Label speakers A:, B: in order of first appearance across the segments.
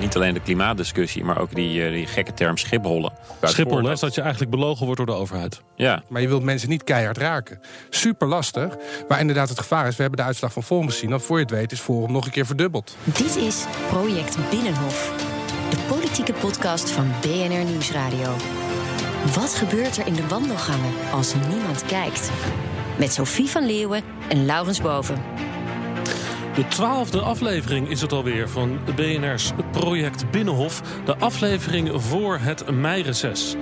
A: Niet alleen de klimaatdiscussie, maar ook die, eh, die gekke term schiphollen.
B: Schiphol, hè, is dat je eigenlijk belogen wordt door de overheid.
A: Ja,
C: Maar je wilt mensen niet keihard raken. Super lastig. Maar inderdaad, het gevaar is, we hebben de uitslag van Forum gezien. Dan voor je het weet is Forum nog een keer verdubbeld.
D: Dit is Project Binnenhof. De politieke podcast van BNR Nieuwsradio. Wat gebeurt er in de wandelgangen als niemand kijkt? Met Sophie van Leeuwen en Laurens Boven.
B: De twaalfde aflevering is het alweer van BNR's project Binnenhof. De aflevering voor het meireces.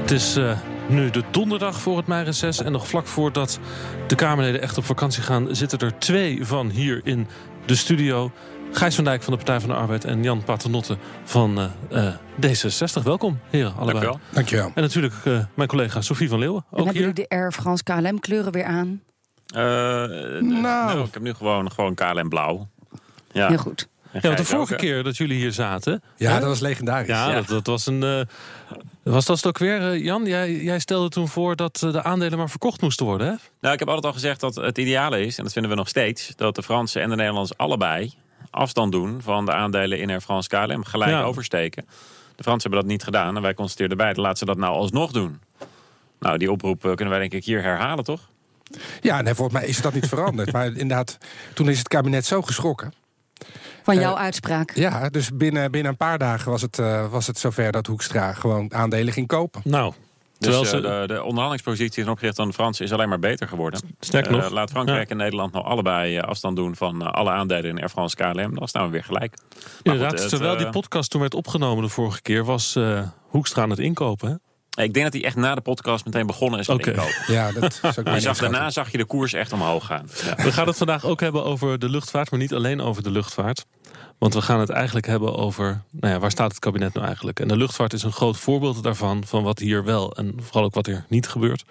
B: Het is eh, nu de donderdag voor het meireces. En nog vlak voordat de Kamerleden echt op vakantie gaan... zitten er twee van hier in de studio. Gijs van Dijk van de Partij van de Arbeid en Jan Paternotte van eh, eh, D66. Welkom, heren, allebei.
A: dankjewel.
C: Dankjewel.
B: En natuurlijk eh, mijn collega Sophie van Leeuwen,
E: En
B: ook
E: hebben
B: hier.
E: jullie de Air France KLM kleuren weer aan?
A: Eh, nou. ik heb nu gewoon, gewoon KLM blauw. Ja,
E: Heel goed.
B: Ja, want de
A: ook,
B: vorige keer dat jullie hier zaten...
C: Ja,
B: hè?
C: dat was legendarisch.
B: Ja,
A: Ja.
B: Dat, dat was een. eh, was dat het ook weer, eh, Jan? Jij, jij stelde toen voor dat eh, de aandelen maar verkocht moesten worden, hè?
A: Nou, ik heb altijd al gezegd dat het ideale is, en dat vinden we nog steeds, dat de Fransen en de Nederlanders allebei afstand doen van de aandelen in Air France KLM. Gelijk
B: Ja.
A: oversteken. De Fransen hebben dat niet gedaan en wij constateerden beide, laten ze dat nou alsnog doen. Nou, die oproep eh, kunnen wij denk ik hier herhalen, toch?
C: Ja, nee, volgens mij is dat niet veranderd. Maar inderdaad, toen is het kabinet zo geschrokken.
E: Van
C: Eh,
E: jouw uitspraak.
C: Ja, dus binnen, binnen een paar dagen was het, eh, was het zover dat Hoekstra gewoon aandelen ging kopen.
B: Nou,
A: Dus
B: terwijl
A: eh,
B: ze.
A: de, de onderhandelingspositie ten opzichte van de Fransen is alleen maar beter geworden.
B: Sterker
A: Eh,
B: nog.
A: laat Frankrijk en Nederland nou allebei eh, afstand doen van eh, alle aandelen in Air France KLM. Dan staan we weer gelijk. Maar
B: Inderdaad,
A: goed, het,
B: terwijl die
A: eh,
B: podcast toen werd opgenomen de vorige keer, was eh, Hoekstra aan het inkopen. Hè?
A: Ik denk dat hij echt na de podcast meteen begonnen is met
B: Oké.
A: inkopen.
C: Ja, dat
A: je zag, daarna zag je de koers echt omhoog gaan. Ja.
B: We gaan het vandaag ook hebben over de luchtvaart, maar niet alleen over de luchtvaart. Want we gaan het eigenlijk hebben over, nou ja, waar staat het kabinet nou eigenlijk? En de luchtvaart is een groot voorbeeld daarvan, van wat hier wel en vooral ook wat er niet gebeurt.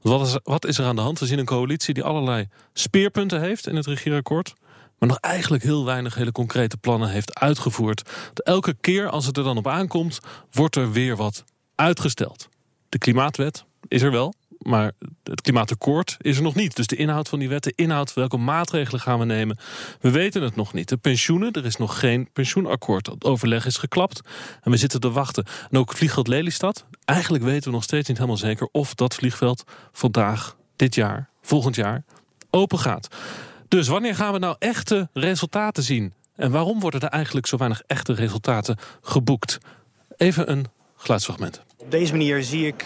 B: Want wat is, wat is er aan de hand? We zien een coalitie die allerlei speerpunten heeft in het regeerakkoord. Maar nog eigenlijk heel weinig hele concrete plannen heeft uitgevoerd. Elke keer als het er dan op aankomt, wordt er weer wat uitgesteld. De klimaatwet is er wel, maar het klimaatakkoord is er nog niet. Dus de inhoud van die wet, de inhoud, welke maatregelen gaan we nemen, we weten het nog niet. De pensioenen, er is nog geen pensioenakkoord. Het overleg is geklapt en we zitten te wachten. En ook vliegveld Lelystad, eigenlijk weten we nog steeds niet helemaal zeker of dat vliegveld vandaag, dit jaar, volgend jaar open gaat. Dus wanneer gaan we nou echte resultaten zien? En waarom worden er eigenlijk zo weinig echte resultaten geboekt? Even een geluidsfragment.
F: Op deze manier zie ik,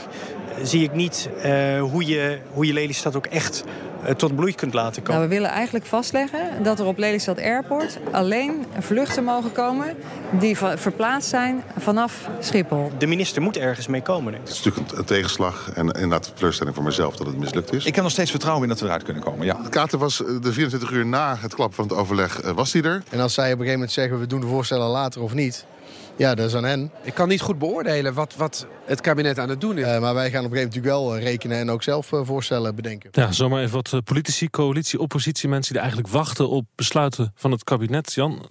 F: zie ik niet eh, hoe, je, hoe je Lelystad ook echt eh, tot bloei kunt laten komen.
G: Nou, we willen eigenlijk vastleggen dat er op Lelystad Airport alleen vluchten mogen komen die verplaatst zijn vanaf Schiphol.
F: De minister moet ergens mee komen. denk ik.
H: Het is natuurlijk een, een tegenslag en inderdaad een teleurstelling voor mezelf dat het mislukt is.
I: Ik heb nog steeds vertrouwen in dat we eruit kunnen komen, ja.
H: Kater was eh, de 24 uur na het klappen van het overleg, was hij er.
J: En als zij op een gegeven moment zeggen we doen de voorstellen later of niet, ja, dat is aan hen.
K: Ik kan niet goed beoordelen wat, wat het kabinet aan het doen is.
J: Eh, maar wij gaan op een gegeven moment natuurlijk wel eh, rekenen en ook zelf eh, voorstellen bedenken.
B: Ja, zomaar even wat politici, coalitie, oppositiemensen die eigenlijk wachten op besluiten van het kabinet. Jan,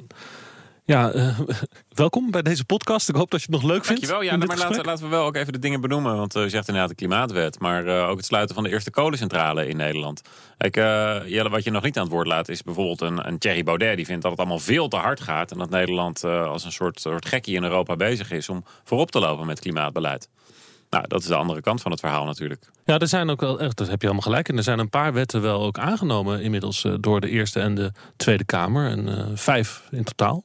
B: ja, eh, welkom bij deze podcast. Ik hoop dat je het nog leuk vindt.
A: Dankjewel. Ja, nou, maar laten,
B: gesprek.
A: laten we wel ook even de dingen benoemen. Want eh, u zegt inderdaad de klimaatwet. Maar eh, ook het sluiten van de eerste kolencentrale in Nederland. Kijk, Jelle, wat je nog niet aan het woord laat is bijvoorbeeld een, een Thierry Baudet. Die vindt dat het allemaal veel te hard gaat. En dat Nederland als een soort, soort gekkie in Europa bezig is om voorop te lopen met klimaatbeleid. Nou, dat is de andere kant van het verhaal natuurlijk.
B: Ja, er zijn ook wel echt, dat heb je allemaal gelijk. En er zijn een paar wetten wel ook aangenomen inmiddels door de Eerste en de Tweede Kamer. En vijf in totaal.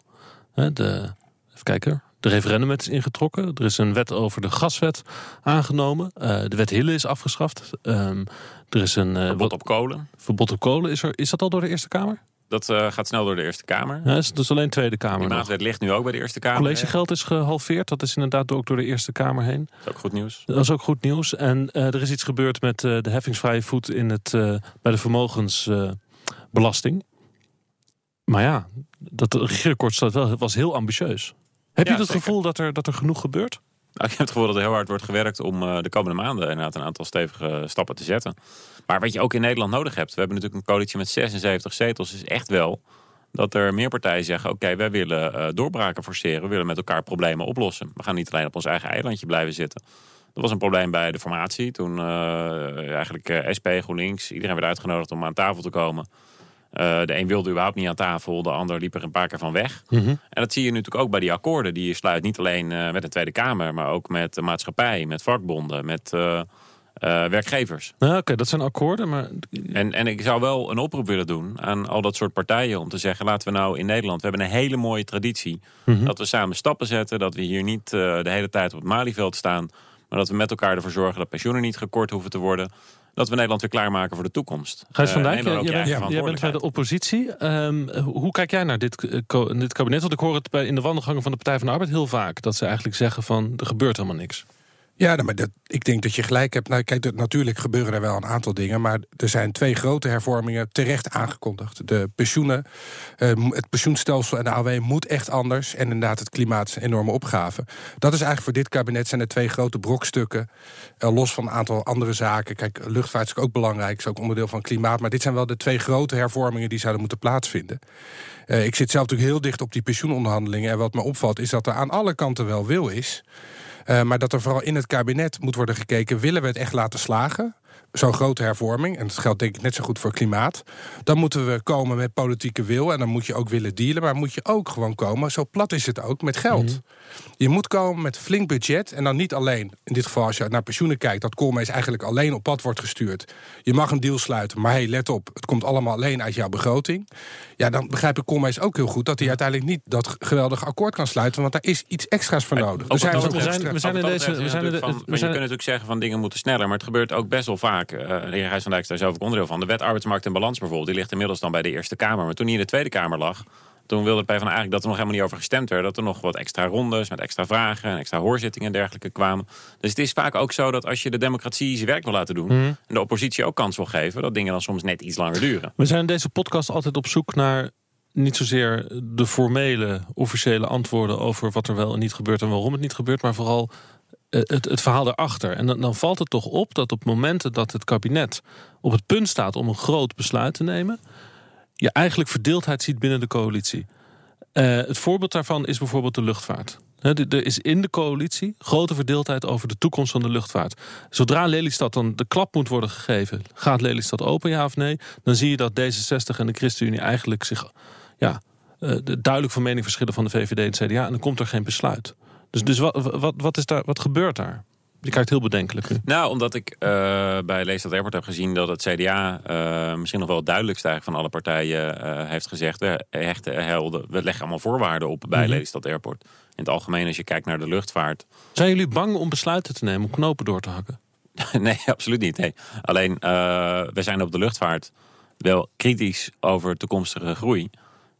B: De, even kijken. De referendumwet is ingetrokken. Er is een wet over de gaswet aangenomen. Eh, de wet Hille is afgeschaft. Ehm, er is een eh,
A: Verbod op kolen.
B: verbod op kolen. Is, er, is dat al door de Eerste Kamer?
A: Dat uh, gaat snel door de Eerste Kamer.
B: Ja, is alleen Tweede Kamer.
A: De maatwet ligt nu ook bij de Eerste Kamer.
B: Collegegeld is gehalveerd. Dat is inderdaad ook door de Eerste Kamer heen.
A: Dat is ook goed nieuws.
B: Dat is ook goed nieuws. En er is iets gebeurd met de heffingsvrije voet in het, bij de vermogensbelasting. Maar ja, dat regeerakkoord was heel ambitieus. Heb ja, je het gevoel dat er, dat er genoeg gebeurt?
A: Nou, ik heb het gevoel dat er heel hard wordt gewerkt om uh, de komende maanden inderdaad een aantal stevige stappen te zetten. Maar wat je ook in Nederland nodig hebt, we hebben natuurlijk een coalitie met 76 zetels, is echt wel dat er meer partijen zeggen: oké, wij willen uh, doorbraken forceren, we willen met elkaar problemen oplossen. We gaan niet alleen op ons eigen eilandje blijven zitten. Dat was een probleem bij de formatie. Toen uh, eigenlijk SP, GroenLinks, iedereen werd uitgenodigd om aan tafel te komen. Uh, de een wilde überhaupt niet aan tafel, de ander liep er een paar keer van weg.
B: Mm -hmm.
A: En dat zie je natuurlijk ook bij die akkoorden die je sluit. Niet alleen uh, met de Tweede Kamer, maar ook met de maatschappij, met vakbonden, met uh, werkgevers.
B: Oké, dat zijn akkoorden. Maar...
A: En, en ik zou wel een oproep willen doen aan al dat soort partijen om te zeggen: laten we nou in Nederland, we hebben een hele mooie traditie.
B: Mm -hmm.
A: Dat we samen stappen zetten, dat we hier niet de hele tijd op het Malieveld staan. Maar dat we met elkaar ervoor zorgen dat pensioenen niet gekort hoeven te worden dat we Nederland weer klaarmaken voor de toekomst.
B: Gijs van Dijk,
A: uh,
B: jij, bent, ja, jij bent bij de oppositie. Um, hoe kijk jij naar dit, uh, dit kabinet? Want ik hoor het bij, in de wandelgangen van de Partij van de Arbeid heel vaak. Dat ze eigenlijk zeggen van, er gebeurt helemaal niks.
C: Ja, maar dat, ik denk dat je gelijk hebt. Nou, kijk, natuurlijk gebeuren er wel een aantal dingen. Maar er zijn twee grote hervormingen terecht aangekondigd. De pensioenen, uh, het pensioenstelsel en de AW moet echt anders. En inderdaad, het klimaat is een enorme opgave. Dat is eigenlijk voor dit kabinet zijn er twee grote brokstukken. Uh, los van een aantal andere zaken. Kijk, luchtvaart is ook belangrijk, is ook onderdeel van klimaat. Maar dit zijn wel de twee grote hervormingen die zouden moeten plaatsvinden. Uh, ik zit zelf natuurlijk heel dicht op die pensioenonderhandelingen. En wat me opvalt is dat er aan alle kanten wel wil is. Uh, maar dat er vooral in het kabinet moet worden gekeken: willen we het echt laten slagen? Zo'n grote hervorming, en dat geldt denk ik net zo goed voor klimaat. Dan moeten we komen met politieke wil en dan moet je ook willen dealen. Maar moet je ook gewoon komen, zo plat is het ook, met geld.
B: Mhm.
C: Je moet komen met flink budget. En dan niet alleen, in dit geval als je naar pensioenen kijkt... dat Koolmees eigenlijk alleen op pad wordt gestuurd. Je mag een deal sluiten, maar hey, let op... het komt allemaal alleen uit jouw begroting. Ja, dan begrijp ik Koolmees ook heel goed... dat hij uiteindelijk niet dat geweldige akkoord kan sluiten... want daar is iets extra's voor nodig. Dus
B: we zijn in deze- we zijn in de-
A: natuurlijk van-
B: we
A: kunt natuurlijk zeggen van dingen moeten sneller, maar het gebeurt ook best wel vaak. Eh, de heer Gijs van Dijk is daar zelf ook onderdeel van. De wet arbeidsmarkt en balans bijvoorbeeld, die ligt inmiddels dan bij de Eerste Kamer. Maar toen hij in de Tweede Kamer lag, toen wilde de PvdA eigenlijk dat er nog helemaal niet over gestemd werd. Dat er nog wat extra rondes met extra vragen en extra hoorzittingen en dergelijke kwamen. Dus het is vaak ook zo dat als je de democratie zijn werk wil laten doen...
B: Mhm.
A: en de oppositie ook kans wil geven, dat dingen dan soms net iets langer duren.
B: We zijn in deze podcast altijd op zoek naar niet zozeer de formele, officiële antwoorden over wat er wel en niet gebeurt en waarom het niet gebeurt, maar vooral het, het verhaal erachter. En dan, dan valt het toch op dat op momenten dat het kabinet op het punt staat om een groot besluit te nemen, je eigenlijk verdeeldheid ziet binnen de coalitie. Eh, het voorbeeld daarvan is bijvoorbeeld de luchtvaart. Er is in de coalitie grote verdeeldheid over de toekomst van de luchtvaart. Zodra Lelystad dan de klap moet worden gegeven, gaat Lelystad open, ja of nee? Dan zie je dat D66 en de ChristenUnie eigenlijk zich ja, eh, de- duidelijk van mening verschillen van de VVD en CDA. En dan komt er geen besluit. Dus, dus wat, wat, wat, is daar, wat gebeurt daar? Je kijkt heel bedenkelijk.
A: Nou, omdat ik eh, bij Leestad Airport heb gezien dat het CDA eh, misschien nog wel het duidelijkst eigenlijk van alle partijen eh, heeft gezegd. We, hechten, helden, we leggen allemaal voorwaarden op bij. Lelystad Airport. In het algemeen, als je kijkt naar de luchtvaart.
B: Zijn jullie bang om besluiten te nemen, om knopen door te hakken?
A: nee, absoluut niet. Nee. Alleen, we zijn op de luchtvaart wel kritisch over toekomstige groei.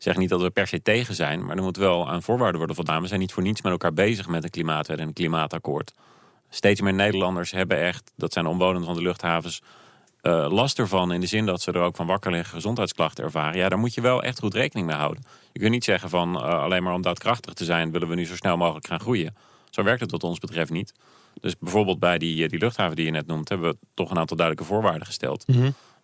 A: Zeg niet dat we per se tegen zijn, maar er moet wel aan voorwaarden worden voldaan. We zijn niet voor niets met elkaar bezig met een klimaatwet en een klimaatakkoord. Steeds meer Nederlanders hebben echt, dat zijn de omwonenden van de luchthavens, eh, last ervan. In de zin dat ze er ook van wakker liggen, gezondheidsklachten ervaren. Ja, daar moet je wel echt goed rekening mee houden. Je kunt niet zeggen van eh, alleen maar om daadkrachtig te zijn, willen we nu zo snel mogelijk gaan groeien. Zo werkt het wat ons betreft niet. Dus bijvoorbeeld bij die, eh, die luchthaven die je net noemt, hebben we toch een aantal duidelijke voorwaarden gesteld.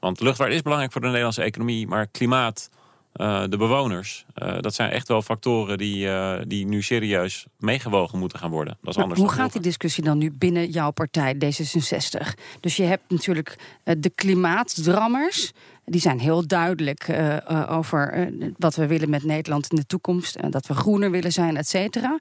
A: Want luchtvaart is belangrijk voor de Nederlandse economie, maar klimaat, eh, de bewoners, eh, dat zijn echt wel factoren die, eh, die nu serieus meegewogen moeten gaan worden. Dat is
E: Maar
A: anders
E: hoe gaat die discussie dan nu binnen jouw partij D66? Dus je hebt natuurlijk de klimaatdrammers. Die zijn heel duidelijk over wat we willen met Nederland in de toekomst. En dat we groener willen zijn, et cetera.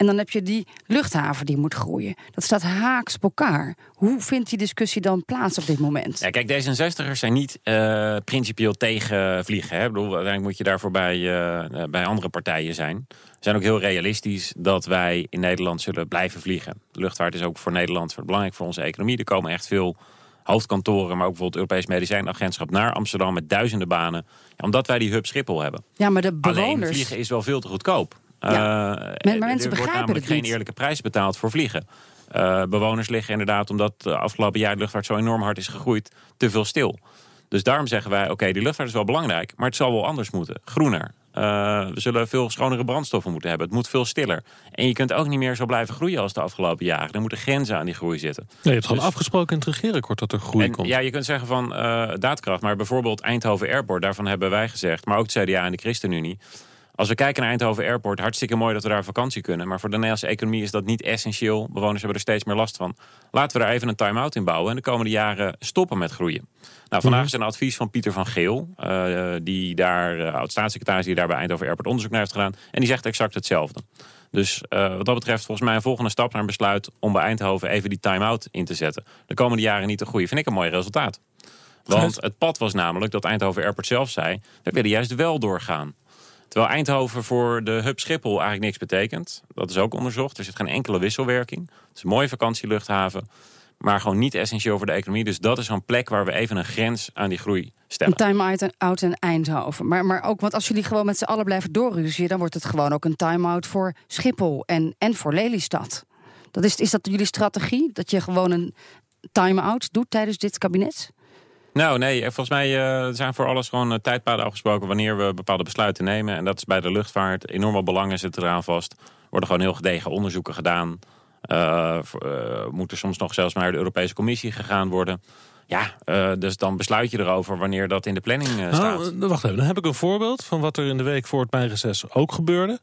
E: En dan heb je die luchthaven die moet groeien. Dat staat haaks op elkaar. Hoe vindt die discussie dan plaats op dit moment?
A: Ja, kijk, D66'ers zijn niet eh, principieel tegen vliegen. Hè? Ik bedoel, uiteindelijk moet je daarvoor bij, eh, bij andere partijen zijn. We zijn ook heel realistisch dat wij in Nederland zullen blijven vliegen. De luchtvaart is ook voor Nederland belangrijk voor onze economie. Er komen echt veel hoofdkantoren, maar ook bijvoorbeeld het Europees Medicijnagentschap naar Amsterdam met duizenden banen. Omdat wij die hub Schiphol hebben.
E: Ja, maar de
A: Alleen
E: bewoners...
A: vliegen is wel veel te goedkoop.
E: Ja.
A: Eh,
E: Maar- maar
A: er
E: mensen
A: wordt
E: begrijpen
A: namelijk geen eerlijke prijs betaald voor vliegen. Eh, bewoners liggen inderdaad, omdat de afgelopen jaar de luchtvaart zo enorm hard is gegroeid, te veel stil. Dus daarom zeggen wij, oké, die luchtvaart is wel belangrijk, maar het zal wel anders moeten. Groener. Eh, we zullen veel schonere brandstoffen moeten hebben. Het moet veel stiller. En je kunt ook niet meer zo blijven groeien als de afgelopen jaren. Er moeten grenzen aan die groei zitten.
B: Nee, je hebt gewoon afgesproken in het regeerakkoord dat er groei
A: En
B: komt.
A: ja, je kunt zeggen van eh, daadkracht, maar bijvoorbeeld Eindhoven Airport, daarvan hebben wij gezegd, maar ook het CDA en de ChristenUnie. Als we kijken naar Eindhoven Airport, hartstikke mooi dat we daar vakantie kunnen. Maar voor de Nederlandse economie is dat niet essentieel. Bewoners hebben er steeds meer last van. Laten we daar even een time-out in bouwen en de komende jaren stoppen met groeien. Nou, vandaag is er een advies van Pieter van Geel, eh, die daar, eh, oud-staatssecretaris, die daar bij Eindhoven Airport onderzoek naar heeft gedaan. En die zegt exact hetzelfde. Dus eh, wat dat betreft volgens mij een volgende stap naar een besluit om bij Eindhoven even die time-out in te zetten. De komende jaren niet te groeien. Vind ik een mooi resultaat. Want het pad was namelijk dat Eindhoven Airport zelf zei, we willen juist wel doorgaan. Terwijl Eindhoven voor de hub Schiphol eigenlijk niks betekent. Dat is ook onderzocht. Er zit geen enkele wisselwerking. Het is een mooie vakantieluchthaven. Maar gewoon niet essentieel voor de economie. Dus dat is zo'n plek waar we even een grens aan die groei
E: Een
A: stellen.
E: time-out out in Eindhoven. Maar, maar ook, want als jullie gewoon met z'n allen blijven doorruziën... dan wordt het gewoon ook een time-out voor Schiphol en, en voor Lelystad. Dat is, is dat jullie strategie? Dat je gewoon een time-out doet tijdens dit kabinet?
A: Nou, nee, volgens mij eh, zijn voor alles gewoon eh, tijdpaden afgesproken wanneer we bepaalde besluiten nemen. En dat is bij de luchtvaart. Enorm veel belangen zitten eraan vast. Er worden gewoon heel gedegen onderzoeken gedaan. Eh, eh, moet er soms nog zelfs naar de Europese Commissie gegaan worden. Ja, eh, dus dan besluit je erover wanneer dat in de planning eh, staat.
B: Nou, eh, wacht even, dan heb ik een voorbeeld van wat er in de week voor het meireces ook gebeurde.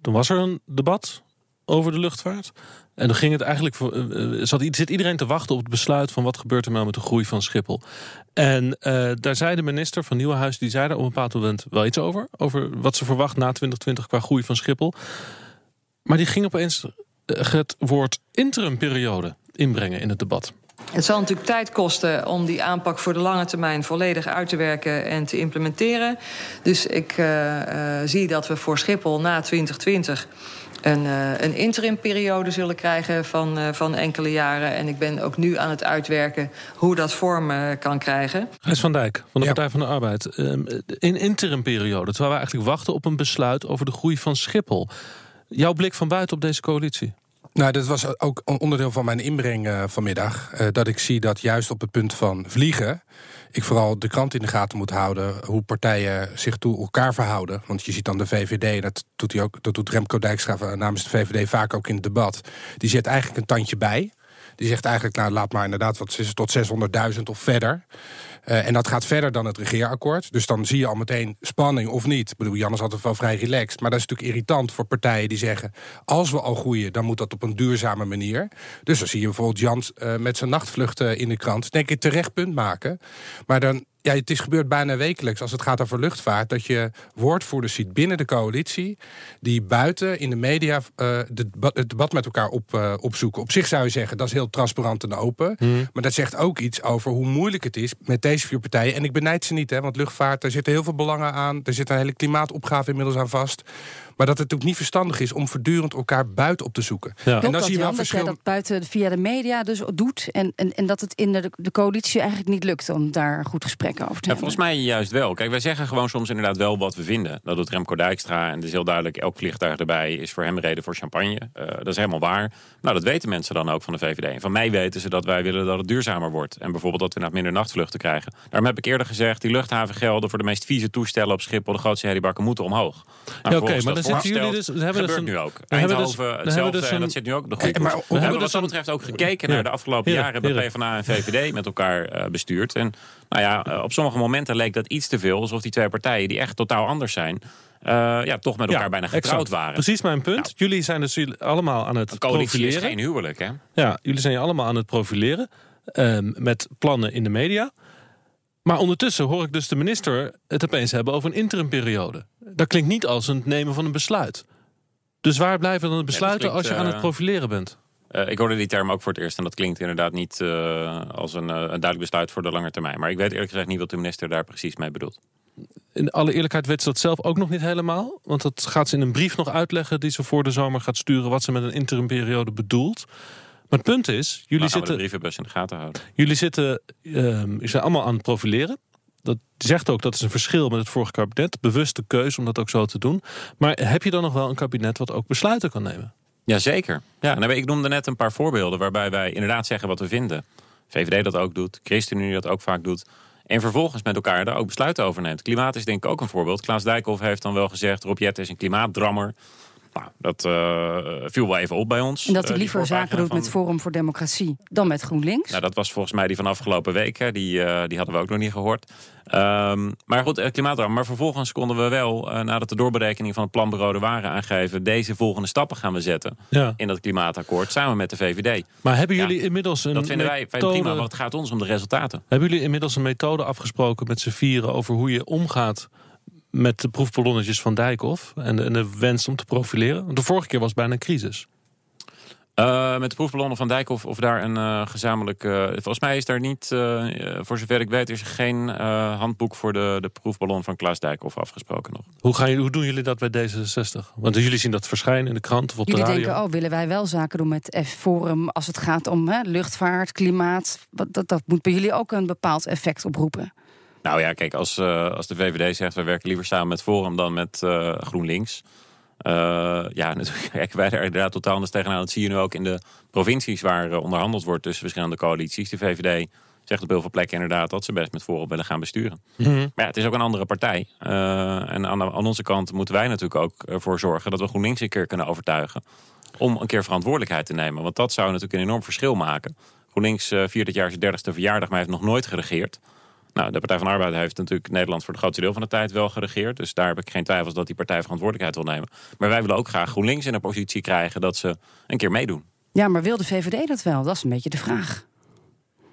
B: Toen was er een debat over de luchtvaart. En dan ging het eigenlijk eh, eh, zat, zit iedereen te wachten op het besluit van wat gebeurt er nou met de groei van Schiphol. En eh, daar zei de minister van Nieuwenhuis, die zei daar op een bepaald moment wel iets over. Over wat ze verwacht na 2020 qua groei van Schiphol. Maar die ging opeens het woord interimperiode inbrengen in het debat.
G: Het zal natuurlijk tijd kosten om die aanpak voor de lange termijn volledig uit te werken en te implementeren. Dus ik zie dat we voor Schiphol na 2020 een, uh, een interimperiode zullen krijgen van, uh, van enkele jaren. En ik ben ook nu aan het uitwerken hoe dat vorm uh, kan krijgen.
B: Gijs van Dijk van de ja. Partij van de Arbeid. Um, in interimperiode, terwijl we eigenlijk wachten op een besluit over de groei van Schiphol. Jouw blik van buiten op deze coalitie?
C: Nou, dat was ook onderdeel van mijn inbreng uh, vanmiddag. Uh, dat ik zie dat juist op het punt van vliegen. Ik vooral de krant in de gaten moet houden. hoe partijen zich toe elkaar verhouden. Want je ziet dan de VVD, dat doet, hij ook, dat doet Remco Dijkstra namens de VVD vaak ook in het debat. Die zet eigenlijk een tandje bij. Die zegt eigenlijk, nou laat maar inderdaad wat tot 600.000 of verder. Uh, en dat gaat verder dan het regeerakkoord. Dus dan zie je al meteen spanning of niet. Ik bedoel, Jan is altijd wel vrij relaxed. Maar dat is natuurlijk irritant voor partijen die zeggen... als we al groeien, dan moet dat op een duurzame manier. Dus dan zie je bijvoorbeeld Jan uh, met zijn nachtvluchten in de krant... denk ik terecht punt maken. Maar dan, ja, het is gebeurd bijna wekelijks als het gaat over luchtvaart... dat je woordvoerders ziet binnen de coalitie... die buiten in de media uh, de, het debat met elkaar op, uh, opzoeken. Op zich zou je zeggen, dat is heel transparant en open. Mm. Maar dat zegt ook iets over hoe moeilijk het is... met deze vier partijen. En ik benijd ze niet, hè, want luchtvaart, daar zitten heel veel belangen aan. Er zit een hele klimaatopgave inmiddels aan vast. Maar dat het ook niet verstandig is om voortdurend elkaar buiten op te zoeken.
E: Ja. En dan zie je wel verschil. Dat buiten via de media dus doet. En, en, en dat het in de, de coalitie eigenlijk niet lukt om daar goed gesprek over te
A: ja,
E: hebben.
A: Volgens mij juist wel. Kijk, wij zeggen gewoon soms inderdaad wel wat we vinden. Dat doet Remco Dijkstra. En het is heel duidelijk, elk vliegtuig erbij is voor hem reden voor champagne. Uh, dat is helemaal waar. Nou, dat weten mensen dan ook van de VVD. En van mij weten ze dat wij willen dat het duurzamer wordt. En bijvoorbeeld dat we naar minder nachtvluchten krijgen. Daarom heb ik eerder gezegd, die luchthavengelden voor de meest vieze toestellen op Schiphol, de grootste herriebakken, moeten omhoog.
B: Nou, ja, Oké, okay, maar dan zitten jullie dus...
A: Dat gebeurt dus een, nu ook. Eindhoven, dus, hetzelfde, dus een, en dat zit nu ook op de goede koers. We, we hebben wat dat betreft ook gekeken naar de afgelopen jaren... hebben PvdA en VVD met elkaar uh, bestuurd. En nou ja, uh, op sommige momenten leek dat iets te veel... alsof die twee partijen, die echt totaal anders zijn... Uh, ja, toch met elkaar ja, bijna getrouwd
B: exact.
A: waren.
B: Precies mijn punt. Nou, jullie zijn dus allemaal aan het profileren.
A: is geen huwelijk, hè?
B: Ja, jullie zijn allemaal aan het profileren... Um, met plannen in de media... Maar ondertussen hoor ik dus de minister het opeens hebben over een interimperiode. Dat klinkt niet als een nemen van een besluit. Dus waar blijven dan de besluiten klinkt, als je aan het profileren bent?
A: Uh, ik hoorde die term ook voor het eerst en dat klinkt inderdaad niet uh, als een, uh, een duidelijk besluit voor de lange termijn. Maar ik weet eerlijk gezegd niet wat de minister daar precies mee bedoelt.
B: In alle eerlijkheid weet ze dat zelf ook nog niet helemaal. Want dat gaat ze in een brief nog uitleggen die ze voor de zomer gaat sturen wat ze met een interimperiode bedoelt. Maar het punt is, jullie
A: de
B: zitten,
A: brievenbus in de gaten houden.
B: jullie zitten, jullie zijn allemaal aan het profileren. Dat zegt ook dat is een verschil met het vorige kabinet. Bewuste keuze om dat ook zo te doen. Maar heb je dan nog wel een kabinet wat ook besluiten kan nemen?
A: Jazeker. Ja, nou, ik noemde net een paar voorbeelden waarbij wij inderdaad zeggen wat we vinden. VVD dat ook doet, ChristenUnie dat ook vaak doet. En vervolgens met elkaar daar ook besluiten over neemt. Klimaat is denk ik ook een voorbeeld. Klaas Dijkhoff heeft dan wel gezegd... Rob Jette is een klimaatdrammer. Nou, dat eh, viel wel even op bij ons.
E: En dat
A: Eh,
E: hij
A: die
E: liever zaken doet met Forum voor Democratie dan met GroenLinks.
A: Nou, dat was volgens mij die van afgelopen week. Hè. Die, eh, die hadden we ook nog niet gehoord. Ehm, maar goed, eh, klimaatrammer. Maar vervolgens konden we wel, eh, nadat de doorberekening van het planbureau er waren aangegeven... deze volgende stappen gaan we zetten
B: Ja.
A: in dat klimaatakkoord samen met de VVD.
B: Maar hebben
A: Ja,
B: jullie inmiddels een
A: Dat vinden wij, wij
B: methode-
A: prima, want het gaat ons om de resultaten.
B: Hebben jullie inmiddels een methode afgesproken met z'n vieren over hoe je omgaat met de proefballonnetjes van Dijkhoff en de, en de wens om te profileren? Want De vorige keer was het bijna een crisis.
A: Eh, met de proefballonnen van Dijkhoff of daar een eh, gezamenlijk... eh, volgens mij is daar niet, voor zover ik weet... is er geen eh, handboek voor de, de proefballon van Klaas Dijkhoff afgesproken nog.
B: Hoe, gaan jullie, hoe doen jullie dat bij D66? Want jullie zien dat verschijnen in de krant of op
E: Jullie
B: de radio.
E: denken, oh, willen wij wel zaken doen met F-Forum als het gaat om hè, luchtvaart, klimaat? Dat, dat moet bij jullie ook een bepaald effect oproepen.
A: Nou ja, kijk, als, eh, als de VVD zegt... we werken liever samen met Forum dan met eh, GroenLinks... Eh, ja, natuurlijk kijken wij daar inderdaad totaal anders tegenaan. Dat zie je nu ook in de provincies waar onderhandeld wordt tussen verschillende coalities. De VVD zegt op heel veel plekken inderdaad dat ze best met Forum willen gaan besturen.
B: Mhm.
A: Maar ja, het is ook een andere partij. En aan, aan onze kant moeten wij natuurlijk ook ervoor zorgen dat we GroenLinks een keer kunnen overtuigen. Om een keer verantwoordelijkheid te nemen. Want dat zou natuurlijk een enorm verschil maken. GroenLinks viert dit jaar zijn dertigste verjaardag, maar heeft nog nooit geregeerd. Nou, de Partij van de Arbeid heeft natuurlijk Nederland voor het grootste deel van de tijd wel geregeerd. Dus daar heb ik geen twijfels dat die partij verantwoordelijkheid wil nemen. Maar wij willen ook graag GroenLinks in een positie krijgen dat ze een keer meedoen.
E: Ja, maar wil de VVD dat wel? Dat is een beetje de vraag.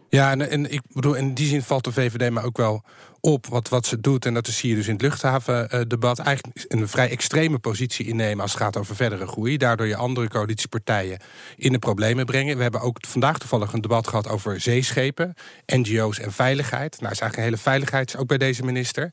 C: Ja, en, en ik bedoel, in die zin valt de VVD maar ook wel op wat, wat ze doet. En dat zie je dus in het luchthavendebat. Eigenlijk een vrij extreme positie innemen als het gaat over verdere groei. Daardoor je andere coalitiepartijen in de problemen brengen. We hebben ook vandaag toevallig een debat gehad over zeeschepen, NGO's en veiligheid. Nou, is eigenlijk een hele veiligheid ook bij deze minister.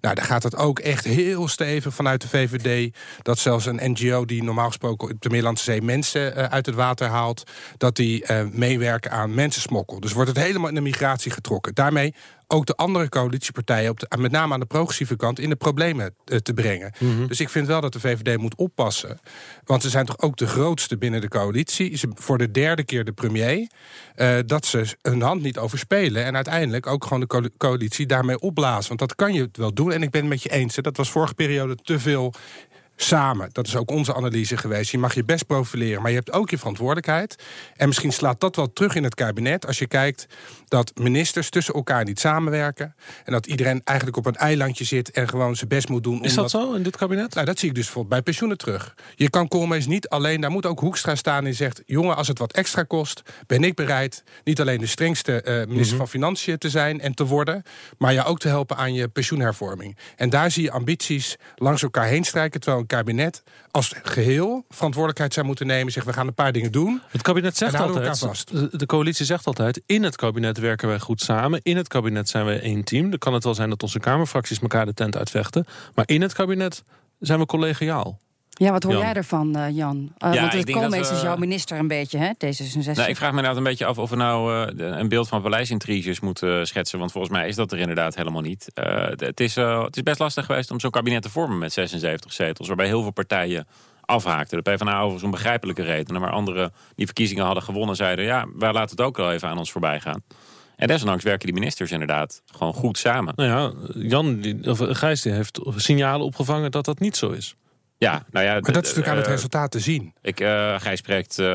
C: Nou, daar gaat het ook echt heel stevig vanuit de VVD. Dat zelfs een NGO die normaal gesproken op de Middellandse Zee mensen eh, uit het water haalt, dat die eh, meewerken aan mensensmokkel. Dus wordt het helemaal in de migratie getrokken. Daarmee ook de andere coalitiepartijen, op de, met name aan de progressieve kant, in de problemen eh, te brengen. Dus ik vind wel dat de VVD moet oppassen. Want ze zijn toch ook de grootste binnen de coalitie. Ze voor de derde keer de premier. eh, dat ze hun hand niet overspelen. En uiteindelijk ook gewoon de co- coalitie daarmee opblazen. Want dat kan je wel doen. En ik ben het met je eens. hè, Dat was vorige periode te veel samen. Dat is ook onze analyse geweest. Je mag je best profileren, maar je hebt ook je verantwoordelijkheid. En misschien slaat dat wel terug in het kabinet als je kijkt dat ministers tussen elkaar niet samenwerken. En dat iedereen eigenlijk op een eilandje zit en gewoon zijn best moet doen.
B: Is dat zo in dit kabinet?
C: Nou, dat zie ik dus bijvoorbeeld bij pensioenen terug. Je kan Koolmees niet alleen, daar moet ook Hoekstra staan en zegt... jongen, als het wat extra kost, ben ik bereid... niet alleen de strengste eh, minister
B: Mhm.
C: van Financiën te zijn en te worden... maar je ook te helpen aan je pensioenhervorming. En daar zie je ambities langs elkaar heen strijken... terwijl een kabinet als geheel verantwoordelijkheid zou moeten nemen... zegt we gaan een paar dingen doen.
B: Het kabinet zegt
C: we
B: altijd, de- coalitie zegt altijd, in het kabinet werken wij goed samen. In het kabinet zijn wij één team. Dan kan het wel zijn dat onze kamerfracties elkaar de tent uitvechten. Maar in het kabinet zijn we collegiaal.
E: Ja, wat hoor
B: Jan.
E: jij ervan, eh, Jan? Eh,
A: Ja,
E: want
A: ik
E: het
A: denk dat
E: Koolmees
A: we-
E: is jouw minister een beetje, hè? D66.
A: Nou, ik vraag me inderdaad een beetje af of we nou eh, een beeld van paleisintriges moeten schetsen. Want volgens mij is dat er inderdaad helemaal niet. Eh, het, is, eh, het is best lastig geweest om zo'n kabinet te vormen met 76 zetels. Waarbij heel veel partijen afhaakten. De PvdA overigens om begrijpelijke redenen. Maar anderen die verkiezingen hadden gewonnen zeiden... ja, wij laten het ook wel even aan ons voorbij gaan. En desondanks werken die ministers inderdaad gewoon goed samen.
B: Nou ja, Jan, die, of Gijs die heeft signalen opgevangen dat dat niet zo is.
A: Ja, nou ja,
C: Maar dat is natuurlijk aan het
A: eh,
C: resultaat te zien.
A: Ik, eh Gijs spreekt eh,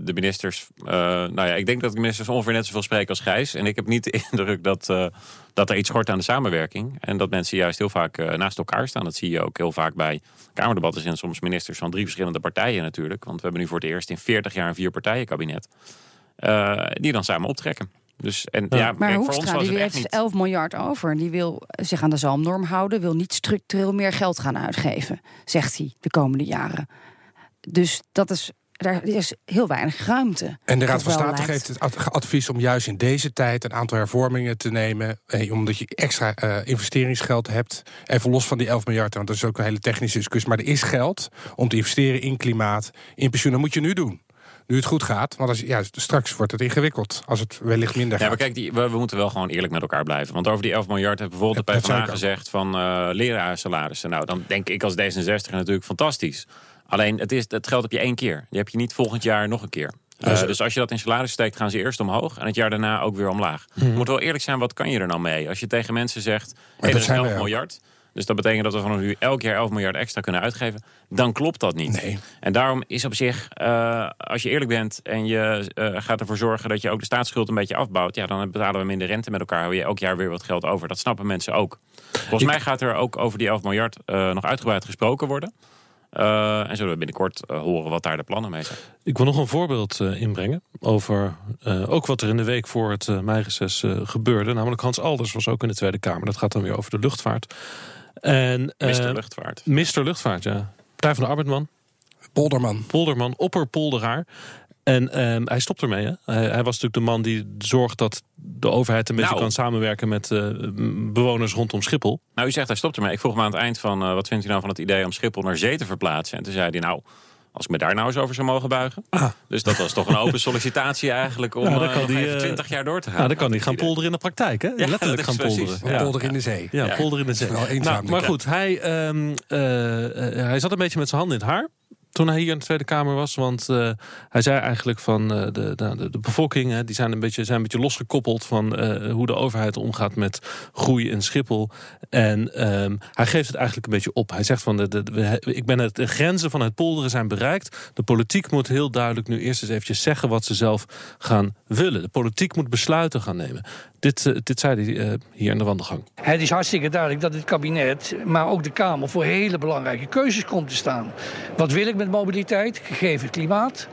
A: de ministers. nou ja, ik denk dat de ministers ongeveer net zoveel spreken als Gijs. En ik heb niet de indruk dat, dat er iets schort aan de samenwerking. En dat mensen juist heel vaak naast elkaar staan. Dat zie je ook heel vaak bij Kamerdebatten. zijn soms ministers van drie verschillende partijen natuurlijk. Want we hebben nu voor het eerst in 40 jaar een vier partijen kabinet. eh, die dan samen optrekken. Dus, en, ja.
E: maar
A: kijk, voor ons
E: Hoekstra
A: was
E: die
A: het echt
E: heeft
A: niet.
E: 11 miljard over. Die wil zich aan de zalmnorm houden. Wil niet structureel meer geld gaan uitgeven, zegt hij, de komende jaren. Dus dat is, daar is heel weinig ruimte.
C: En de Raad van State
E: lijkt.
C: geeft het ad- advies om juist in deze tijd een aantal hervormingen te nemen. Eh, omdat je extra eh, investeringsgeld hebt. Even los van die 11 miljard, want dat is ook een hele technische discussie. Maar er is geld om te investeren in klimaat, in pensioen. Dat moet je nu doen. Nu het goed gaat. Want als, ja, straks wordt het ingewikkeld als het wellicht minder
A: Ja,
C: gaat.
A: maar kijk, die, we, we moeten wel gewoon eerlijk met elkaar blijven. Want over die 11 miljard heeft bijvoorbeeld de PvdA gezegd van eh leraarsalarissen. Nou, dan denk ik als D66 natuurlijk fantastisch. Alleen, het, is, het geld heb je één keer. Die heb je niet volgend jaar nog een keer. Eh, dus als je dat in salaris steekt, gaan ze eerst omhoog. En het jaar daarna ook weer omlaag. Je moet wel eerlijk zijn, wat kan je er nou mee? Als je tegen mensen zegt, hey,
C: dat
A: dat is
C: zijn
A: 11
C: wij ook.
A: Dus dat betekent dat we vanaf nu elk jaar 11 miljard extra kunnen uitgeven. Dan klopt dat niet.
C: Nee.
A: En daarom is op zich, eh, als je eerlijk bent en je eh, gaat ervoor zorgen dat je ook de staatsschuld een beetje afbouwt, ja, dan betalen we minder rente met elkaar. Hou je elk jaar weer wat geld over. Dat snappen mensen ook. Volgens mij gaat er ook over die 11 miljard eh, nog uitgebreid gesproken worden. En zullen we binnenkort horen wat daar de plannen mee zijn.
B: Ik wil nog een voorbeeld inbrengen over ook wat er in de week voor het meireces gebeurde. Namelijk Hans Alders was ook in de Tweede Kamer. Dat gaat dan weer over de luchtvaart. En, uh,
A: Mister Luchtvaart.
B: Mister Luchtvaart, ja. Partij van de Arbeidman.
C: Polderman.
B: Polderman, opperpolderaar. En um, hij stopt ermee. Hè? Hij, hij, was natuurlijk de man die zorgt dat de overheid een beetje
A: Nou.
B: kan samenwerken met uh, bewoners rondom Schiphol.
A: Nou, u zegt hij stopt ermee. Ik vroeg hem aan het eind van, uh, wat vindt u nou van het idee om Schiphol naar zee te verplaatsen? En toen zei hij, nou, als ik me daar nou eens over zou mogen buigen.
B: Ah.
A: Dus dat was toch een open sollicitatie eigenlijk om
B: Ja, dan kan
A: nog
B: die,
A: even
B: eh,
A: 20 jaar door te gaan.
B: Nou, dan kan hij gaan polderen in de praktijk. Hè?
A: Ja,
B: Letterlijk gaan
A: precies.
B: polderen.
A: Ja.
C: Polder in de zee.
B: Ja,
A: Ja.
B: polder in de zee. Nou, maar goed, hij, ehm, eh, eh, hij zat een beetje met zijn handen in het haar. Toen hij hier in de Tweede Kamer was. Want eh, hij zei eigenlijk van eh, de, de, de bevolking. Hè, die zijn een, beetje, zijn een beetje losgekoppeld van eh, hoe de overheid omgaat met groei in Schiphol. En ehm, hij geeft het eigenlijk een beetje op. Hij zegt van de, de, ik ben het, de grenzen van het polderen zijn bereikt. De politiek moet heel duidelijk nu eerst eens eventjes zeggen wat ze zelf gaan willen. De politiek moet besluiten gaan nemen. Dit, dit zei hij hier in de wandelgang.
L: Het is hartstikke duidelijk dat het kabinet, maar ook de Kamer, voor hele belangrijke keuzes komt te staan. Wat wil ik met mobiliteit, gegeven het klimaat?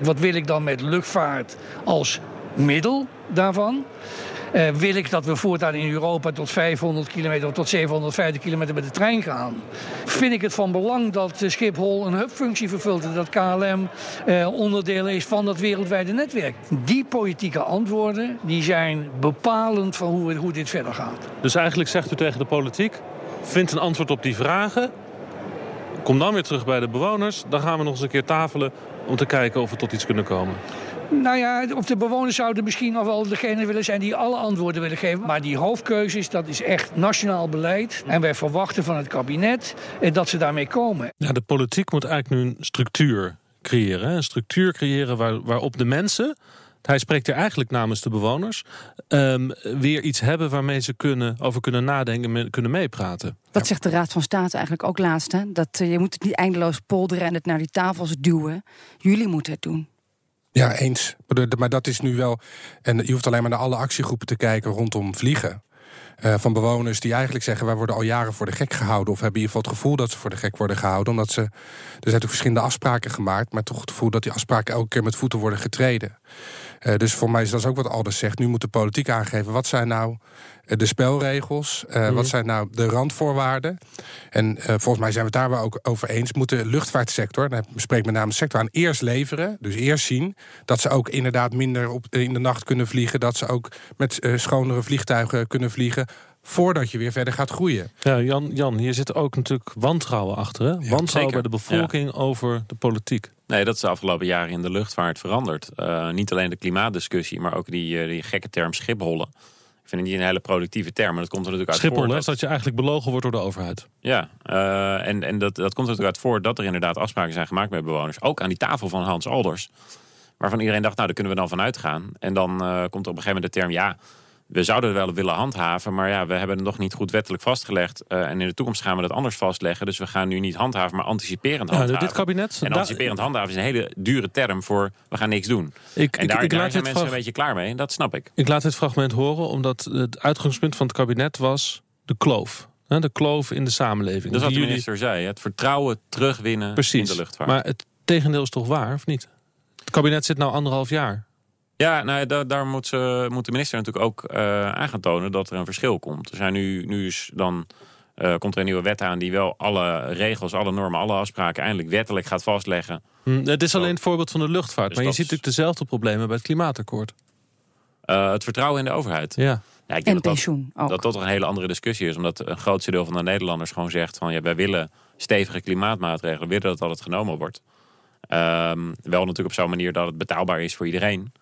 L: Wat wil ik dan met luchtvaart als middel daarvan? Eh, wil ik dat we voortaan in Europa tot 500 kilometer of tot 750 kilometer met de trein gaan? Vind ik het van belang dat eh, Schiphol een hubfunctie vervult en dat KLM eh, onderdeel is van dat wereldwijde netwerk? Die politieke antwoorden die zijn bepalend van hoe, hoe dit verder gaat.
B: Dus eigenlijk zegt u tegen de politiek: vind een antwoord op die vragen. Kom dan weer terug bij de bewoners. Dan gaan we nog eens een keer tafelen om te kijken of we tot iets kunnen komen.
L: Nou ja, of de bewoners zouden misschien nog wel degene willen zijn die alle antwoorden willen geven. Maar die hoofdkeuzes, dat is echt nationaal beleid. En wij verwachten van het kabinet eh, dat ze daarmee komen.
B: Ja, de politiek moet eigenlijk nu een structuur creëren. Een structuur creëren waar, waarop de mensen. Hij spreekt er eigenlijk namens de bewoners. ehm, weer iets hebben waarmee ze kunnen, over kunnen nadenken en kunnen meepraten.
E: Dat zegt de Raad van State eigenlijk ook laatst. Hè? Dat eh, je moet het niet eindeloos polderen en het naar die tafels duwen. Jullie moeten het doen.
C: Ja, eens. Maar dat is nu wel. En je hoeft alleen maar naar alle actiegroepen te kijken rondom vliegen. Eh, van bewoners die eigenlijk zeggen: wij worden al jaren voor de gek gehouden. Of hebben in ieder geval het gevoel dat ze voor de gek worden gehouden. Omdat ze. Er zijn natuurlijk verschillende afspraken gemaakt. Maar toch het gevoel dat die afspraken elke keer met voeten worden getreden. Eh, dus voor mij is dat ook wat Alders zegt. Nu moet de politiek aangeven. Wat zijn nou eh, de spelregels? Eh, Wat zijn nou de randvoorwaarden? En volgens mij zijn we het daar wel ook over eens. Moet de luchtvaartsector, dan spreek ik met name de sector aan, eerst leveren. Dus eerst zien dat ze ook inderdaad minder op, in de nacht kunnen vliegen. Dat ze ook met schonere vliegtuigen kunnen vliegen. Voordat je weer verder gaat groeien.
B: Ja, Jan, Jan hier zit ook natuurlijk wantrouwen achter. Hè? wantrouwen
A: zeker.
B: bij de bevolking over de politiek.
A: Nee, dat is de afgelopen jaren in de luchtvaart veranderd. Eh, niet alleen de klimaatdiscussie, maar ook die, eh, die gekke term schiphollen. Ik vind het niet een hele productieve term, maar dat komt er natuurlijk uit
B: Schiphol,
A: voort
B: hè,
A: dat-
B: is dat je eigenlijk belogen wordt door de overheid.
A: Ja, eh, en, en dat, dat komt er natuurlijk uit voort dat er inderdaad afspraken zijn gemaakt met bewoners. Ook aan die tafel van Hans Alders. Waarvan iedereen dacht, nou, daar kunnen we dan van uitgaan. En dan eh, komt er op een gegeven moment de term, ja, we zouden het wel willen handhaven. Maar ja, we hebben het nog niet goed wettelijk vastgelegd. Eh, en in de toekomst gaan we dat anders vastleggen. Dus we gaan nu niet handhaven, maar anticiperend
B: Ja,
A: handhaven.
B: dit kabinet.
A: En anticiperend handhaven is een hele dure term voor we gaan niks doen.
B: ik,
A: En
B: ik,
A: daar,
B: ik
A: daar
B: laat
A: zijn mensen een beetje klaar mee. Dat snap ik.
B: ik laat dit fragment horen omdat het uitgangspunt van het kabinet was de kloof. De kloof in de samenleving.
A: Dat is wat de minister zei. Het vertrouwen terugwinnen
B: Precies.
A: in de luchtvaart.
B: Maar het tegendeel is toch waar, of niet? Het kabinet zit nou anderhalf jaar.
A: Ja, nou, daar, daar moet, ze, moet de minister natuurlijk ook eh, aan gaan tonen dat er een verschil komt. Er zijn nu, nu is dan, eh, komt er een nieuwe wet aan die wel alle regels, alle normen, alle afspraken eindelijk wettelijk gaat vastleggen.
B: Hm, Het is alleen het voorbeeld van de luchtvaart.
A: Dus
B: maar je
A: dat
B: ziet natuurlijk dezelfde problemen bij het klimaatakkoord.
A: Eh, het vertrouwen in de overheid.
B: Ja.
A: Ja, ik denk
E: En
A: dat dat-
E: pensioen ook.
A: Dat dat toch een hele andere discussie is. Omdat een grootste deel van de Nederlanders gewoon zegt van ja, wij willen stevige klimaatmaatregelen, willen dat dat het genomen wordt. Ehm, wel natuurlijk op zo'n manier dat het betaalbaar is voor iedereen.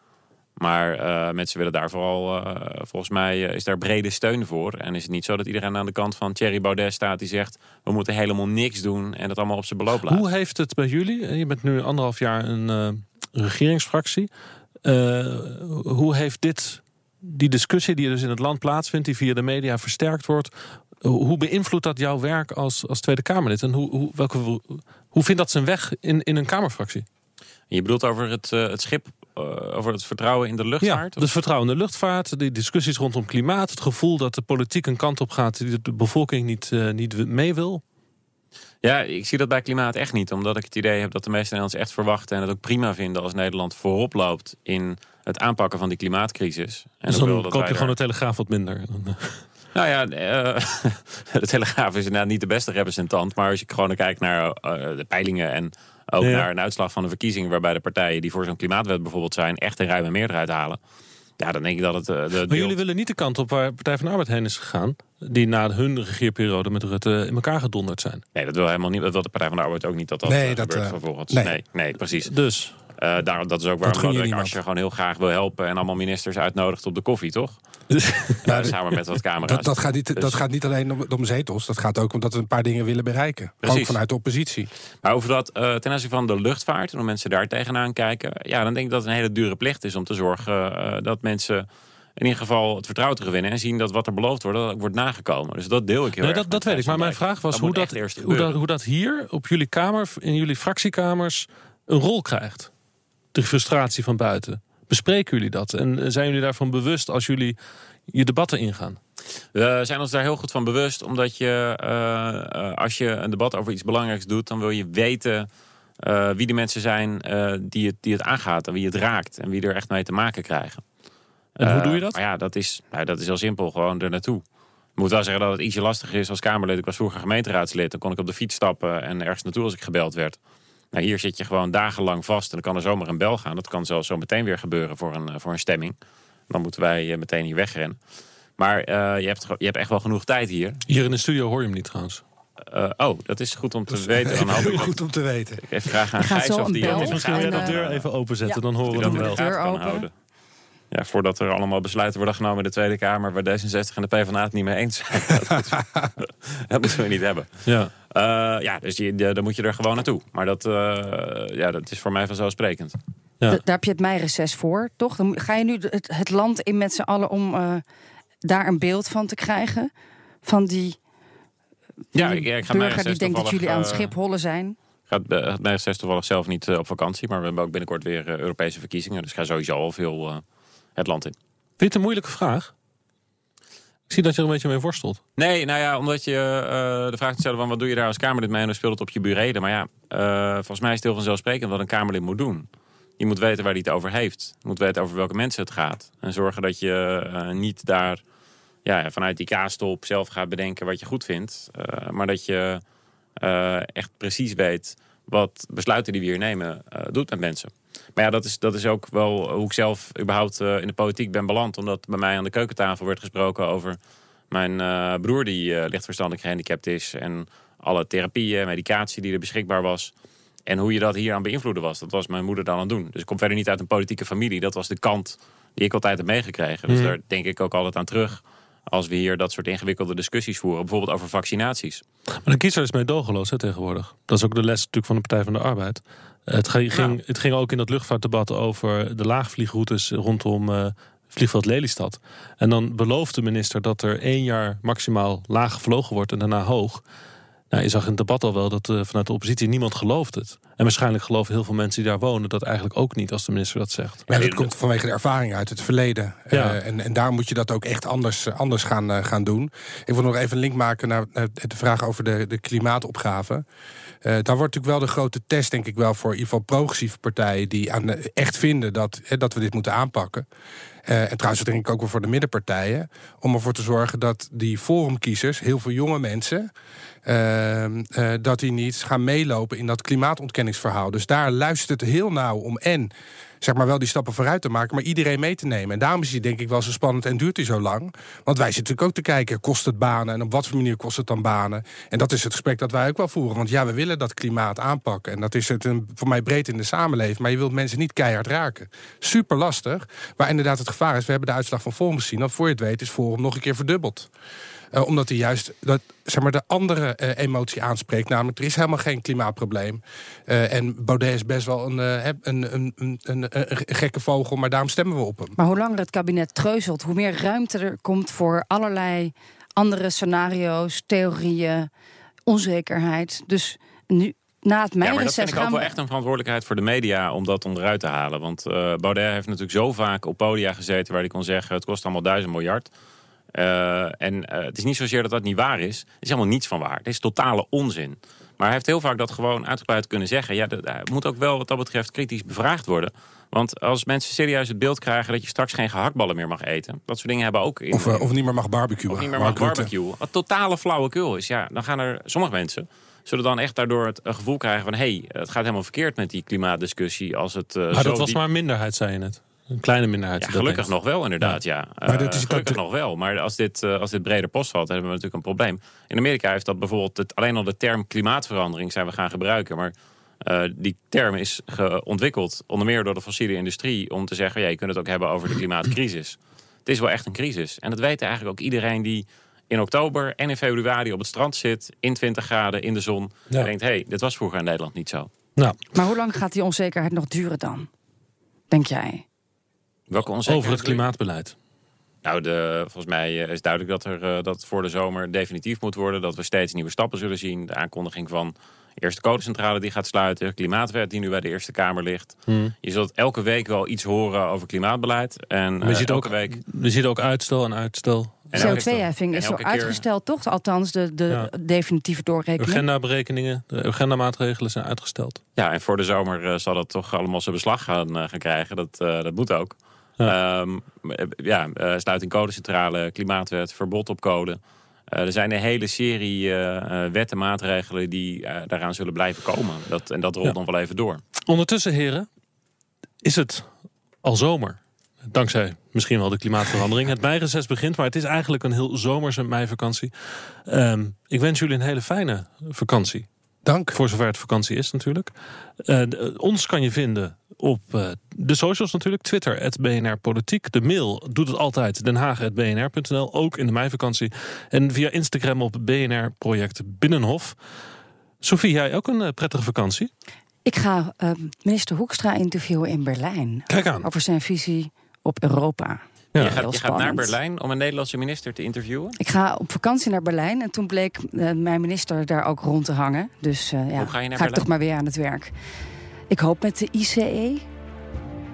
A: Maar uh, mensen willen daar vooral, uh, volgens mij is daar brede steun voor. En is het niet zo dat iedereen aan de kant van Thierry Baudet staat die zegt... we moeten helemaal niks doen en dat allemaal op zijn beloop laten.
B: Hoe heeft het bij jullie, je bent nu anderhalf jaar een regeringsfractie... hoe heeft dit, die discussie die dus in het land plaatsvindt... die via de media versterkt wordt... hoe beïnvloedt dat jouw werk als, als Tweede Kamerlid? En hoe, hoe, welke, hoe vindt dat zijn weg in, in een Kamerfractie?
A: Je bedoelt over het, het schip over het vertrouwen in de luchtvaart?
B: Ja, het vertrouwen in de luchtvaart, die discussies rondom klimaat, het gevoel dat de politiek een kant op gaat die de bevolking niet, uh, niet mee wil.
A: Ja, ik zie dat bij klimaat echt niet. Omdat ik het idee heb dat de meeste Nederlanders echt verwachten... en het ook prima vinden als Nederland voorop loopt... in het aanpakken van die klimaatcrisis. En
B: dus dan koop je gewoon de Telegraaf wat minder.
A: Nou ja, uh, de Telegraaf is inderdaad niet de beste representant. Maar als je gewoon kijkt naar uh, de peilingen en ook ja. naar een uitslag van de verkiezingen... waarbij de partijen die voor zo'n klimaatwet bijvoorbeeld zijn... echt een ruime meerderheid halen. Ja, dan denk ik dat het... Uh, de
B: maar jullie willen niet de kant op waar Partij van de Arbeid heen is gegaan... die na hun regeerperiode met Rutte in elkaar gedonderd zijn.
A: Nee, dat wil helemaal niet. Dat wil de Partij van de Arbeid ook niet dat dat
C: nee,
A: gebeurt
C: dat,
A: vervolgens.
C: Nee.
A: nee, nee, precies.
B: Dus...
A: Uh, daar, dat is ook waarom als je gewoon heel graag wil helpen... en allemaal ministers uitnodigt op de koffie, toch? ja, samen met wat camera's.
C: Dat, dat, gaat niet, dus. dat gaat niet alleen om, om zetels. Dat gaat ook omdat we een paar dingen willen bereiken. Precies. Ook vanuit de oppositie.
A: Maar over dat, uh, ten aanzien van de luchtvaart... en hoe mensen daar tegenaan kijken... ja, dan denk ik dat het een hele dure plicht is om te zorgen... Uh, dat mensen in ieder geval het vertrouwen te gewinnen... en zien dat wat er beloofd wordt, dat wordt nagekomen. Dus dat deel ik heel
B: nee,
A: erg.
B: Dat, dat weet ik, maar mijn vraag was dat hoe, dat, hoe, dat, hoe dat hier op jullie kamer... in jullie fractiekamers een rol krijgt. De frustratie van buiten. Bespreken jullie dat? En zijn jullie daarvan bewust als jullie je debatten ingaan?
A: We zijn ons daar heel goed van bewust. Omdat je, uh, als je een debat over iets belangrijks doet... dan wil je weten uh, wie de mensen zijn uh, die, het, die het aangaat. En wie het raakt. En wie er echt mee te maken krijgen.
B: En hoe doe je dat?
A: Maar ja, dat is, nou, dat is heel simpel. Gewoon er naartoe. Ik moet wel zeggen dat het ietsje lastiger is als Kamerlid. Ik was vroeger gemeenteraadslid. Dan kon ik op de fiets stappen en ergens naartoe als ik gebeld werd. Nou, hier zit je gewoon dagenlang vast en dan kan er zomaar een bel gaan. Dat kan zelfs zo meteen weer gebeuren voor een, voor een stemming. Dan moeten wij meteen hier wegrennen. Maar uh, je, hebt, je hebt echt wel genoeg tijd hier.
B: Hier in de studio hoor je hem niet trouwens.
A: Uh, oh, dat is goed om te weten. Dan
C: heel goed om te weten.
A: Ik even vraag aan Gijs of die dat
B: Misschien wil je de deur even openzetten, ja. dan horen we hem wel.
A: De deur open. Ja, voordat er allemaal besluiten worden genomen in de Tweede Kamer... waar D66 en de PvdA het niet mee eens zijn. dat, moeten we, niet hebben.
B: Ja,
A: uh, ja dus je, dan moet je er gewoon naartoe. Maar dat, uh, ja, dat is voor mij vanzelfsprekend.
E: Ja. Daar heb je het meireces voor, toch? Dan ga je nu het, het land in met z'n allen om uh, daar een beeld van te krijgen. Van die,
A: ja, ik, ik ga
E: burger die denkt dat jullie aan het Schiphollen zijn.
A: Gaat het meireces toevallig zelf niet uh, op vakantie. Maar we hebben ook binnenkort weer uh, Europese verkiezingen. Dus ik ga sowieso al veel het land in.
B: Vind je een moeilijke vraag? Ik zie dat je er een beetje mee worstelt.
A: Nee, nou ja, omdat je uh, de vraag te stellen van wat doe je daar als Kamerlid mee en dan speelt het op je bureden. Maar ja, uh, volgens mij is het heel vanzelfsprekend wat een Kamerlid moet doen. Je moet weten waar hij het over heeft. Je moet weten over welke mensen het gaat. En zorgen dat je uh, niet daar ja, vanuit die kaastop zelf gaat bedenken wat je goed vindt. maar dat je echt precies weet wat besluiten die we hier nemen doet met mensen. Maar ja, dat is, dat is ook wel hoe ik zelf überhaupt uh, in de politiek ben beland. Omdat bij mij aan de keukentafel werd gesproken over mijn uh, broer die lichtverstandig gehandicapt is. En alle therapieën, medicatie die er beschikbaar was. En hoe je dat hier aan beïnvloeden was. Dat was mijn moeder dan aan het doen. Dus ik kom verder niet uit een politieke familie. Dat was de kant die ik altijd heb meegekregen. Dus mm. daar denk ik ook altijd aan terug. Als we hier dat soort ingewikkelde discussies voeren. Bijvoorbeeld over vaccinaties.
B: Maar de kiezer is meedogenloos hè, tegenwoordig. Dat is ook de les natuurlijk van de Partij van de Arbeid. Het ging, het ging ook in dat luchtvaartdebat over de laagvliegroutes rondom uh, vliegveld Lelystad. En dan belooft de minister dat er één jaar maximaal laag gevlogen wordt en daarna hoog. Nou, je zag in het debat al wel dat uh, vanuit de oppositie niemand gelooft het. En waarschijnlijk geloven heel veel mensen die daar wonen dat eigenlijk ook niet als de minister dat zegt.
C: Maar dat komt vanwege de ervaring uit het verleden. Ja. Uh, en, en daar moet je dat ook echt anders, anders gaan, uh, gaan doen. Ik wil nog even een link maken naar, naar de vraag over de, de klimaatopgave. Uh, daar wordt natuurlijk wel de grote test, denk ik wel, voor in ieder geval progressieve partijen die aan, echt vinden dat, dat we dit moeten aanpakken. Uh, en trouwens, denk ik ook wel voor de middenpartijen. Om ervoor te zorgen dat die forumkiezers, heel veel jonge mensen. Uh, uh, dat die niet gaan meelopen in dat klimaatontkenningsverhaal. Dus daar luistert het heel nauw om en zeg maar wel die stappen vooruit te maken, maar iedereen mee te nemen. En daarom is hij denk ik wel zo spannend en duurt hij zo lang. Want wij zitten natuurlijk ook te kijken, kost het banen en op wat voor manier kost het dan banen? En dat is het gesprek dat wij ook wel voeren. Want ja, we willen dat klimaat aanpakken. En dat is het een, voor mij breed in de samenleving. Maar je wilt mensen niet keihard raken. Super lastig. Maar inderdaad, het gevaar is, we hebben de uitslag van Forum gezien. Dat voor je het weet is Forum nog een keer verdubbeld. Uh, omdat hij juist dat, zeg maar, de andere uh, emotie aanspreekt. Namelijk, er is helemaal geen klimaatprobleem. Uh, en Baudet is best wel een, een, een, een, een, gekke vogel, maar daarom stemmen we op hem.
E: Maar hoe langer het kabinet treuzelt, hoe meer ruimte er komt voor allerlei andere scenario's, theorieën, onzekerheid. Dus nu, na het
A: ja, maar dat vind ik ook wel echt een verantwoordelijkheid voor de media om dat onderuit te halen. Want uh, Baudet heeft natuurlijk zo vaak op podia gezeten waar hij kon zeggen: het kost allemaal duizend miljard. Uh, en uh, het is niet zozeer dat dat niet waar is. Er is helemaal niets van waar. Het is totale onzin. Maar hij heeft heel vaak dat gewoon uitgebreid kunnen zeggen. Ja, dat, moet ook wel wat dat betreft kritisch bevraagd worden. Want als mensen serieus het beeld krijgen dat je straks geen gehaktballen meer mag eten. Dat soort dingen hebben ook in.
C: Of, uh, of niet meer mag barbecuen.
A: Of niet meer mag barbecuen. Wat totale flauwekul is. Ja, dan gaan er sommige mensen zullen dan echt daardoor het gevoel krijgen van... hé, hey, het gaat helemaal verkeerd met die klimaatdiscussie. Als het, uh,
B: maar dat was maar een minderheid, zei je net. Een kleine minderheid.
A: Ja, gelukkig nog wel, inderdaad. Ja. ja.
C: Maar dat is
A: uh, gelukkig nog wel. Maar als dit, uh, als dit breder post valt, dan hebben we natuurlijk een probleem. In Amerika heeft dat bijvoorbeeld het, alleen al de term klimaatverandering zijn we gaan gebruiken. Maar uh, die term is ontwikkeld onder meer door de fossiele industrie om te zeggen: ja, je kunt het ook hebben over de klimaatcrisis. het is wel echt een crisis. En dat weet eigenlijk ook iedereen die in oktober en in februari op het strand zit, in 20 graden in de zon. Ja. En denkt: hé, hey, dit was vroeger in Nederland niet zo.
E: Nou. Maar hoe lang gaat die onzekerheid nog duren dan? Denk jij?
A: Welke
B: Over het klimaatbeleid.
A: Nou, de, volgens mij is duidelijk dat, er, uh, dat voor de zomer definitief moet worden. Dat we steeds nieuwe stappen zullen zien. De aankondiging van de eerste codecentrale die gaat sluiten. Klimaatwet die nu bij de Eerste Kamer ligt. Hmm. Je zult elke week wel iets horen over klimaatbeleid. En uh,
B: ziet
A: elke
B: ook,
A: week...
B: Je ziet ook uitstel en uitstel.
E: CO2-heffing is zo uitgesteld, toch? Althans, de, de ja. definitieve doorrekening.
B: Agenda-berekeningen, de agendamaatregelen zijn uitgesteld.
A: Ja, en voor de zomer uh, zal dat toch allemaal zijn beslag gaan, uh, gaan krijgen. Dat, uh, dat moet ook. Ja, um, ja uh, sluiting codecentrale, klimaatwet, verbod op code. Uh, er zijn een hele serie uh, wetten, maatregelen die daaraan zullen blijven komen. Dat, en dat rolt ja. nog wel even door.
B: Ondertussen, heren, is het al zomer. Dankzij misschien wel de klimaatverandering. Het meireces begint, maar het is eigenlijk een heel zomerse meivakantie. Um, ik wens jullie een hele fijne vakantie.
C: Dank.
B: Voor zover het vakantie is natuurlijk. Uh, ons kan je vinden op uh, de socials natuurlijk. Twitter, BNR Politiek. De mail doet het altijd, denhaag.bnr.nl. Ook in de meivakantie. En via Instagram op BNR Project Binnenhof. Sophie, jij ook een uh, prettige vakantie?
E: Ik ga uh, minister Hoekstra interviewen in Berlijn.
B: Kijk aan.
E: Over zijn visie op Europa.
A: Ja. Je, gaat, je gaat, naar Berlijn om een Nederlandse minister te interviewen?
E: Ik ga op vakantie naar Berlijn en toen bleek uh, mijn minister daar ook rond te hangen. Dus uh, ja,
A: Hoe ga, je naar
E: ga ik toch maar weer aan het werk. Ik hoop met de ICE.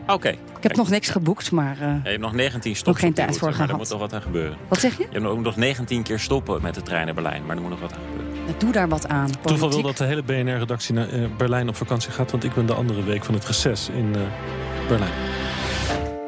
A: Oké. Okay.
E: Ik heb nog niks geboekt, maar. Uh,
A: ja, je hebt nog 19 stoppen.
E: geen tijd voor
A: gehad. Er moet nog wat aan gebeuren.
E: Wat zeg je?
A: Je hebt nog, nog 19 keer stoppen met de trein naar Berlijn, maar er moet nog wat aan gebeuren.
E: Doe daar wat aan. Politiek.
B: Toeval wil dat de hele BNR-redactie naar Berlijn op vakantie gaat, want ik ben de andere week van het reces in uh, Berlijn.